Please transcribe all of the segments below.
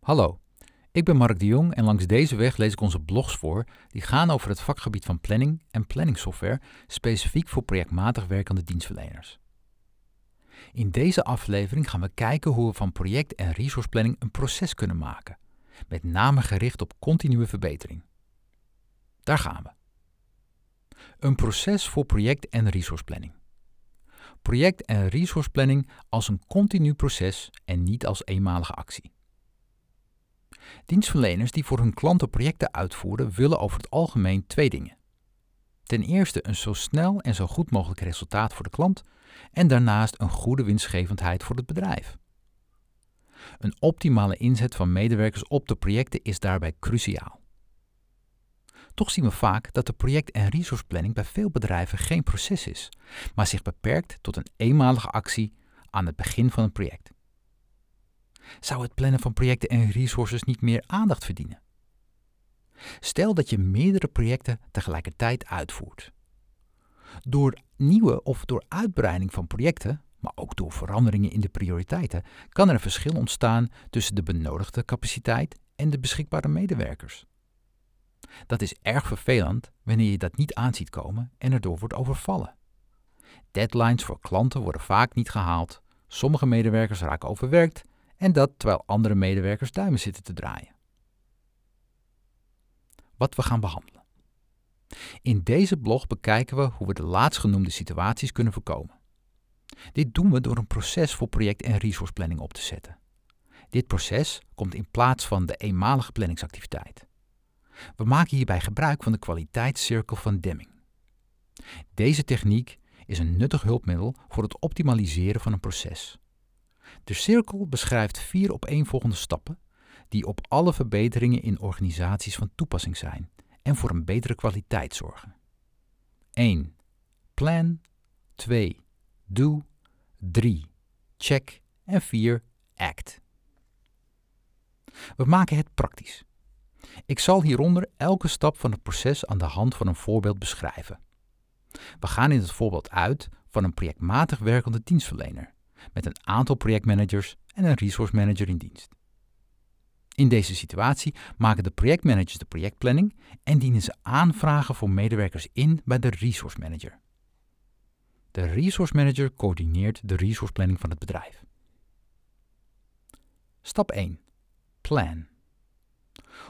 Hallo, ik ben Mark de Jong en langs deze weg lees ik onze blogs voor die gaan over het vakgebied van planning en planningsoftware, specifiek voor projectmatig werkende dienstverleners. In deze aflevering gaan we kijken hoe we van project- en resourceplanning een proces kunnen maken, met name gericht op continue verbetering. Daar gaan we. Een proces voor project- en resourceplanning. Project- en resourceplanning als een continu proces en niet als eenmalige actie. Dienstverleners die voor hun klanten projecten uitvoeren, willen over het algemeen twee dingen. Ten eerste een zo snel en zo goed mogelijk resultaat voor de klant en daarnaast een goede winstgevendheid voor het bedrijf. Een optimale inzet van medewerkers op de projecten is daarbij cruciaal. Toch zien we vaak dat de project- en resourceplanning bij veel bedrijven geen proces is, maar zich beperkt tot een eenmalige actie aan het begin van een project. Zou het plannen van projecten en resources niet meer aandacht verdienen? Stel dat je meerdere projecten tegelijkertijd uitvoert. Door nieuwe of door uitbreiding van projecten, maar ook door veranderingen in de prioriteiten, kan er een verschil ontstaan tussen de benodigde capaciteit en de beschikbare medewerkers. Dat is erg vervelend wanneer je dat niet aanziet komen en erdoor wordt overvallen. Deadlines voor klanten worden vaak niet gehaald, sommige medewerkers raken overwerkt en dat terwijl andere medewerkers duimen zitten te draaien. Wat we gaan behandelen. In deze blog bekijken we hoe we de laatstgenoemde situaties kunnen voorkomen. Dit doen we door een proces voor project- en resourceplanning op te zetten. Dit proces komt in plaats van de eenmalige planningsactiviteit. We maken hierbij gebruik van de kwaliteitscirkel van Deming. Deze techniek is een nuttig hulpmiddel voor het optimaliseren van een proces. De cirkel beschrijft vier opeenvolgende stappen die op alle verbeteringen in organisaties van toepassing zijn en voor een betere kwaliteit zorgen. 1. Plan. 2. Do. 3. Check. En 4. Act. We maken het praktisch. Ik zal hieronder elke stap van het proces aan de hand van een voorbeeld beschrijven. We gaan in het voorbeeld uit van een projectmatig werkende dienstverlener met een aantal projectmanagers en een resource manager in dienst. In deze situatie maken de projectmanagers de projectplanning en dienen ze aanvragen voor medewerkers in bij de resource manager. De resource manager coördineert de resource planning van het bedrijf. Stap 1. Plan.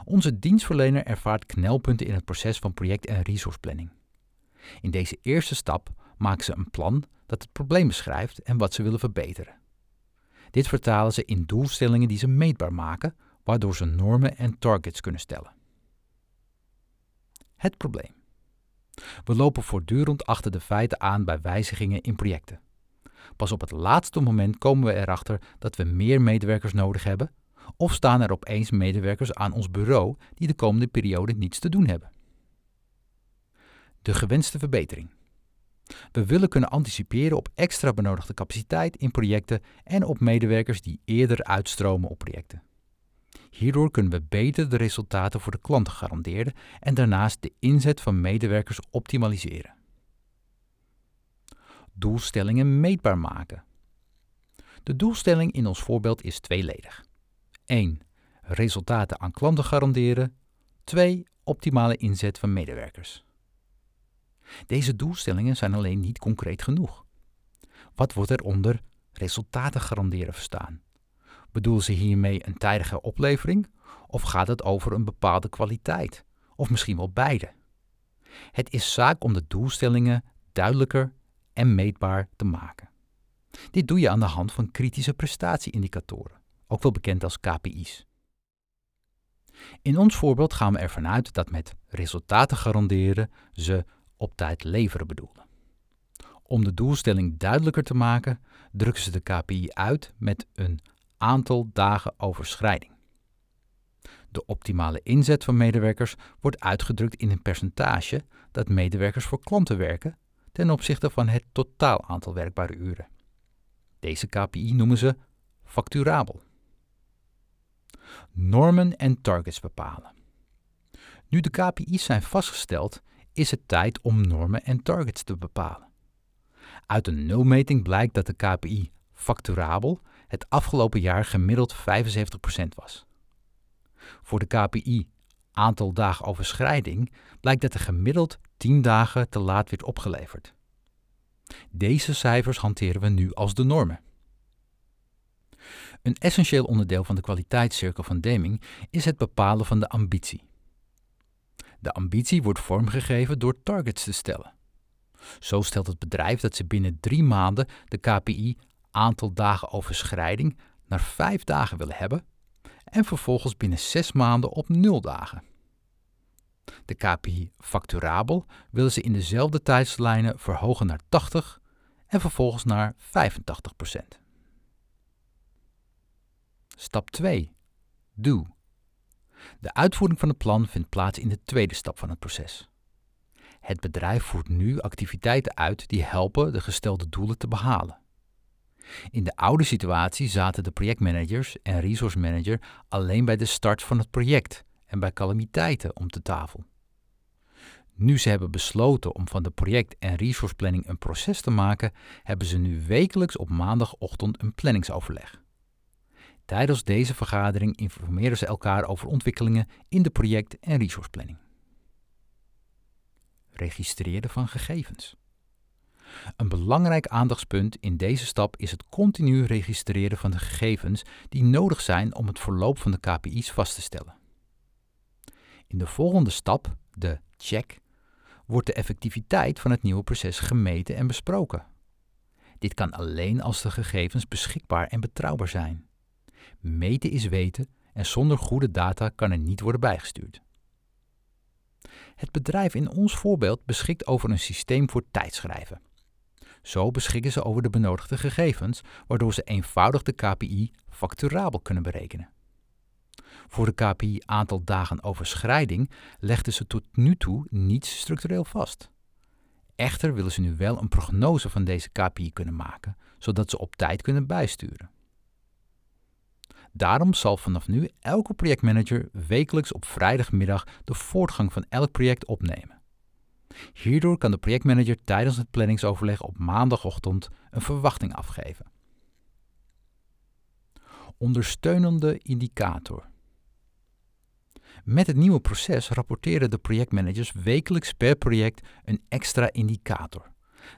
Onze dienstverlener ervaart knelpunten in het proces van project- en resourceplanning. In deze eerste stap maken ze een plan dat het probleem beschrijft en wat ze willen verbeteren. Dit vertalen ze in doelstellingen die ze meetbaar maken, waardoor ze normen en targets kunnen stellen. Het probleem. We lopen voortdurend achter de feiten aan bij wijzigingen in projecten. Pas op het laatste moment komen we erachter dat we meer medewerkers nodig hebben, of staan er opeens medewerkers aan ons bureau die de komende periode niets te doen hebben. De gewenste verbetering. We willen kunnen anticiperen op extra benodigde capaciteit in projecten en op medewerkers die eerder uitstromen op projecten. Hierdoor kunnen we beter de resultaten voor de klanten garanderen en daarnaast de inzet van medewerkers optimaliseren. Doelstellingen meetbaar maken. De doelstelling in ons voorbeeld is tweeledig. 1. Resultaten aan klanten garanderen. 2. Optimale inzet van medewerkers. Deze doelstellingen zijn alleen niet concreet genoeg. Wat wordt er onder resultaten garanderen verstaan? Bedoelen ze hiermee een tijdige oplevering of gaat het over een bepaalde kwaliteit? Of misschien wel beide? Het is zaak om de doelstellingen duidelijker en meetbaar te maken. Dit doe je aan de hand van kritische prestatieindicatoren, ook wel bekend als KPI's. In ons voorbeeld gaan we ervan uit dat met resultaten garanderen ze op tijd leveren bedoelde. Om de doelstelling duidelijker te maken, drukken ze de KPI uit met een aantal dagen overschrijding. De optimale inzet van medewerkers wordt uitgedrukt in een percentage dat medewerkers voor klanten werken ten opzichte van het totaal aantal werkbare uren. Deze KPI noemen ze facturabel. Normen en targets bepalen. Nu de KPI's zijn vastgesteld, is het tijd om normen en targets te bepalen. Uit een nulmeting blijkt dat de KPI facturabel het afgelopen jaar gemiddeld 75% was. Voor de KPI aantal dagen overschrijding blijkt dat er gemiddeld 10 dagen te laat werd opgeleverd. Deze cijfers hanteren we nu als de normen. Een essentieel onderdeel van de kwaliteitscirkel van Deming is het bepalen van de ambitie. De ambitie wordt vormgegeven door targets te stellen. Zo stelt het bedrijf dat ze binnen drie maanden de KPI aantal dagen overschrijding naar vijf dagen willen hebben en vervolgens binnen zes maanden op nul dagen. De KPI facturabel willen ze in dezelfde tijdslijnen verhogen naar 80 en vervolgens naar 85% Stap 2. Do. De uitvoering van het plan vindt plaats in de tweede stap van het proces. Het bedrijf voert nu activiteiten uit die helpen de gestelde doelen te behalen. In de oude situatie zaten de projectmanagers en resource manager alleen bij de start van het project en bij calamiteiten om de tafel. Nu ze hebben besloten om van de project- en resource planning een proces te maken, hebben ze nu wekelijks op maandagochtend een planningsoverleg. Tijdens deze vergadering informeren ze elkaar over ontwikkelingen in de project- en resource planning. Registreren van gegevens. Een belangrijk aandachtspunt in deze stap is het continu registreren van de gegevens die nodig zijn om het verloop van de KPI's vast te stellen. In de volgende stap, de check, wordt de effectiviteit van het nieuwe proces gemeten en besproken. Dit kan alleen als de gegevens beschikbaar en betrouwbaar zijn. Meten is weten en zonder goede data kan er niet worden bijgestuurd. Het bedrijf in ons voorbeeld beschikt over een systeem voor tijdschrijven. Zo beschikken ze over de benodigde gegevens, waardoor ze eenvoudig de KPI facturabel kunnen berekenen. Voor de KPI aantal dagen overschrijding legden ze tot nu toe niets structureel vast. Echter willen ze nu wel een prognose van deze KPI kunnen maken, zodat ze op tijd kunnen bijsturen. Daarom zal vanaf nu elke projectmanager wekelijks op vrijdagmiddag de voortgang van elk project opnemen. Hierdoor kan de projectmanager tijdens het planningsoverleg op maandagochtend een verwachting afgeven. Ondersteunende indicator. Met het nieuwe proces rapporteren de projectmanagers wekelijks per project een extra indicator,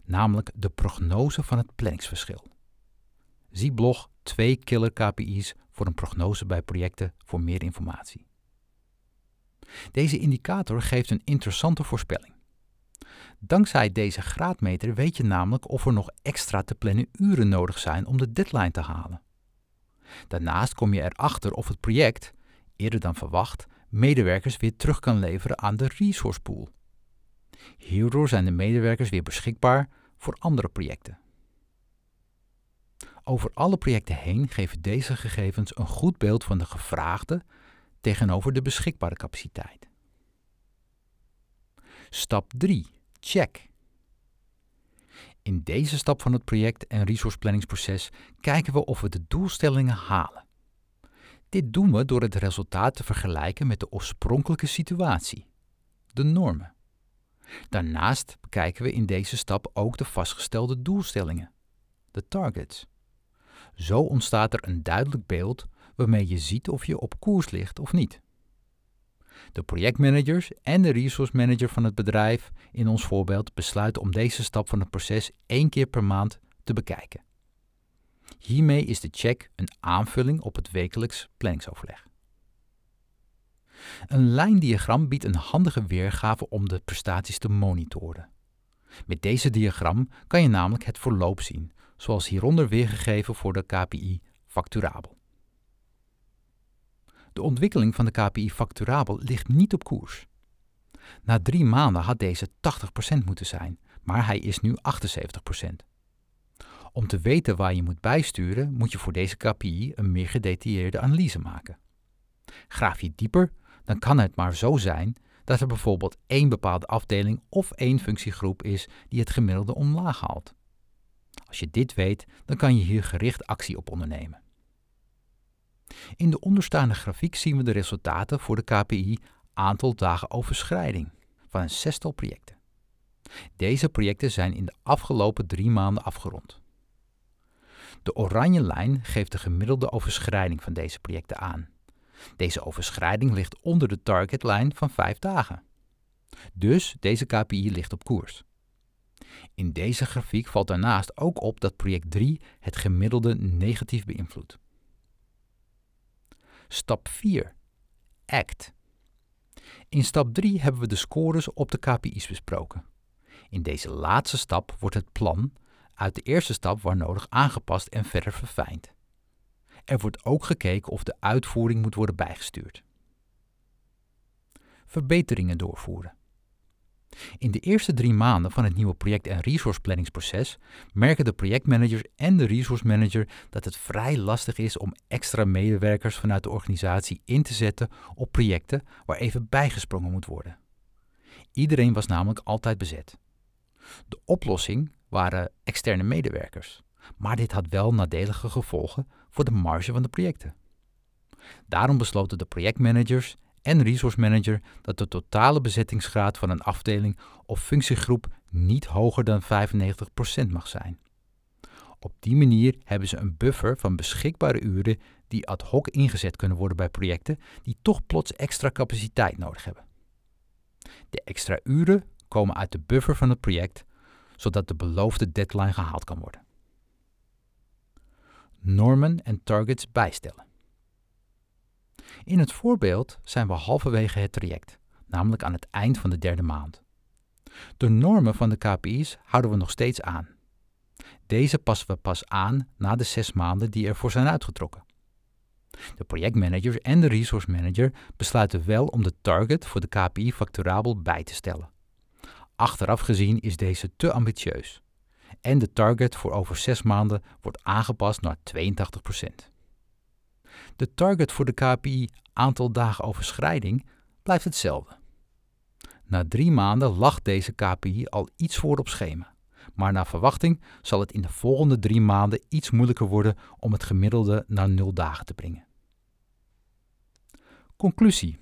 namelijk de prognose van het planningsverschil. Zie blog 2 killer KPI's voor een prognose bij projecten voor meer informatie. Deze indicator geeft een interessante voorspelling. Dankzij deze graadmeter weet je namelijk of er nog extra te plannen uren nodig zijn om de deadline te halen. Daarnaast kom je erachter of het project, eerder dan verwacht, medewerkers weer terug kan leveren aan de resource pool. Hierdoor zijn de medewerkers weer beschikbaar voor andere projecten. Over alle projecten heen geven deze gegevens een goed beeld van de gevraagde tegenover de beschikbare capaciteit. Stap 3. Check. In deze stap van het project- en resourceplanningsproces kijken we of we de doelstellingen halen. Dit doen we door het resultaat te vergelijken met de oorspronkelijke situatie, de normen. Daarnaast bekijken we in deze stap ook de vastgestelde doelstellingen, de targets. Zo ontstaat er een duidelijk beeld waarmee je ziet of je op koers ligt of niet. De projectmanagers en de resource manager van het bedrijf in ons voorbeeld besluiten om deze stap van het proces één keer per maand te bekijken. Hiermee is de check een aanvulling op het wekelijks planningsoverleg. Een lijndiagram biedt een handige weergave om de prestaties te monitoren. Met deze diagram kan je namelijk het verloop zien, zoals hieronder weergegeven voor de KPI facturabel. De ontwikkeling van de KPI facturabel ligt niet op koers. Na drie maanden had deze 80% moeten zijn, maar hij is nu 78%. Om te weten waar je moet bijsturen, moet je voor deze KPI een meer gedetailleerde analyse maken. Graaf je dieper, dan kan het maar zo zijn dat er bijvoorbeeld één bepaalde afdeling of één functiegroep is die het gemiddelde omlaag haalt. Als je dit weet, dan kan je hier gericht actie op ondernemen. In de onderstaande grafiek zien we de resultaten voor de KPI aantal dagen overschrijding van een zestal projecten. Deze projecten zijn in de afgelopen drie maanden afgerond. De oranje lijn geeft de gemiddelde overschrijding van deze projecten aan. Deze overschrijding ligt onder de targetlijn van 5 dagen. Dus deze KPI ligt op koers. In deze grafiek valt daarnaast ook op dat project 3 het gemiddelde negatief beïnvloedt. Stap 4. ACT. In stap 3 hebben we de scores op de KPI's besproken. In deze laatste stap wordt het plan uit de eerste stap waar nodig aangepast en verder verfijnd. Er wordt ook gekeken of de uitvoering moet worden bijgestuurd. Verbeteringen doorvoeren. In de eerste drie maanden van het nieuwe project- en resourceplanningsproces merken de projectmanagers en de resource manager dat het vrij lastig is om extra medewerkers vanuit de organisatie in te zetten op projecten waar even bijgesprongen moet worden. Iedereen was namelijk altijd bezet. De oplossing waren externe medewerkers, maar dit had wel nadelige gevolgen voor de marge van de projecten. Daarom besloten de projectmanagers en resource manager dat de totale bezettingsgraad van een afdeling of functiegroep niet hoger dan 95% mag zijn. Op die manier hebben ze een buffer van beschikbare uren die ad hoc ingezet kunnen worden bij projecten die toch plots extra capaciteit nodig hebben. De extra uren komen uit de buffer van het project, zodat de beloofde deadline gehaald kan worden. Normen en targets bijstellen. In het voorbeeld zijn we halverwege het traject, namelijk aan het eind van de derde maand. De normen van de KPI's houden we nog steeds aan. Deze passen we pas aan na de zes maanden die ervoor zijn uitgetrokken. De projectmanager en de resource manager besluiten wel om de target voor de KPI facturabel bij te stellen. Achteraf gezien is deze te ambitieus. En de target voor over zes maanden wordt aangepast naar 82%. De target voor de KPI aantal dagen overschrijding blijft hetzelfde. Na drie maanden lag deze KPI al iets voor op schema, maar naar verwachting zal het in de volgende drie maanden iets moeilijker worden om het gemiddelde naar nul dagen te brengen. Conclusie.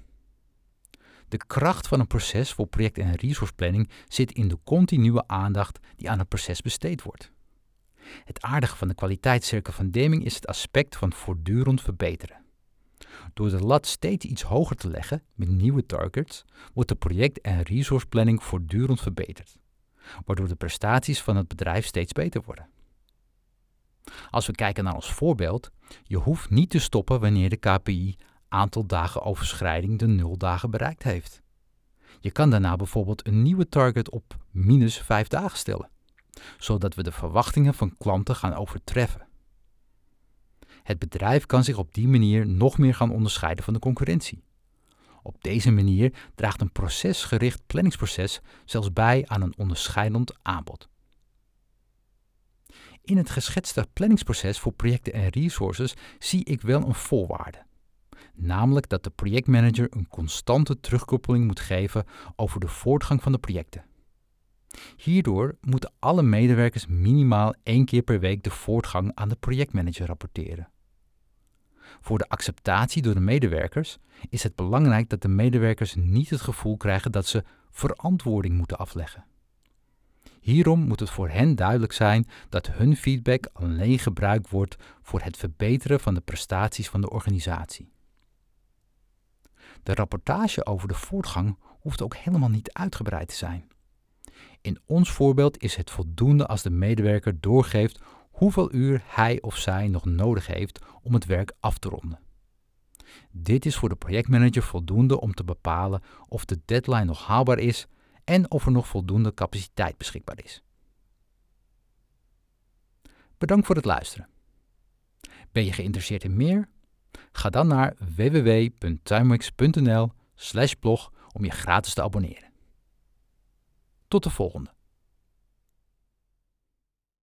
De kracht van een proces voor project- en resourceplanning zit in de continue aandacht die aan het proces besteed wordt. Het aardige van de kwaliteitscirkel van Deming is het aspect van voortdurend verbeteren. Door de lat steeds iets hoger te leggen met nieuwe targets, wordt de project- en resourceplanning voortdurend verbeterd, waardoor de prestaties van het bedrijf steeds beter worden. Als we kijken naar ons voorbeeld, je hoeft niet te stoppen wanneer de KPI aantal dagen overschrijding de nul dagen bereikt heeft. Je kan daarna bijvoorbeeld een nieuwe target op minus 5 dagen stellen zodat we de verwachtingen van klanten gaan overtreffen. Het bedrijf kan zich op die manier nog meer gaan onderscheiden van de concurrentie. Op deze manier draagt een procesgericht planningsproces zelfs bij aan een onderscheidend aanbod. In het geschetste planningsproces voor projecten en resources zie ik wel een voorwaarde. Namelijk dat de projectmanager een constante terugkoppeling moet geven over de voortgang van de projecten. Hierdoor moeten alle medewerkers minimaal één keer per week de voortgang aan de projectmanager rapporteren. Voor de acceptatie door de medewerkers is het belangrijk dat de medewerkers niet het gevoel krijgen dat ze verantwoording moeten afleggen. Hierom moet het voor hen duidelijk zijn dat hun feedback alleen gebruikt wordt voor het verbeteren van de prestaties van de organisatie. De rapportage over de voortgang hoeft ook helemaal niet uitgebreid te zijn. In ons voorbeeld is het voldoende als de medewerker doorgeeft hoeveel uur hij of zij nog nodig heeft om het werk af te ronden. Dit is voor de projectmanager voldoende om te bepalen of de deadline nog haalbaar is en of er nog voldoende capaciteit beschikbaar is. Bedankt voor het luisteren. Ben je geïnteresseerd in meer? Ga dan naar www.timewix.nl/blog om je gratis te abonneren. Tot de volgende.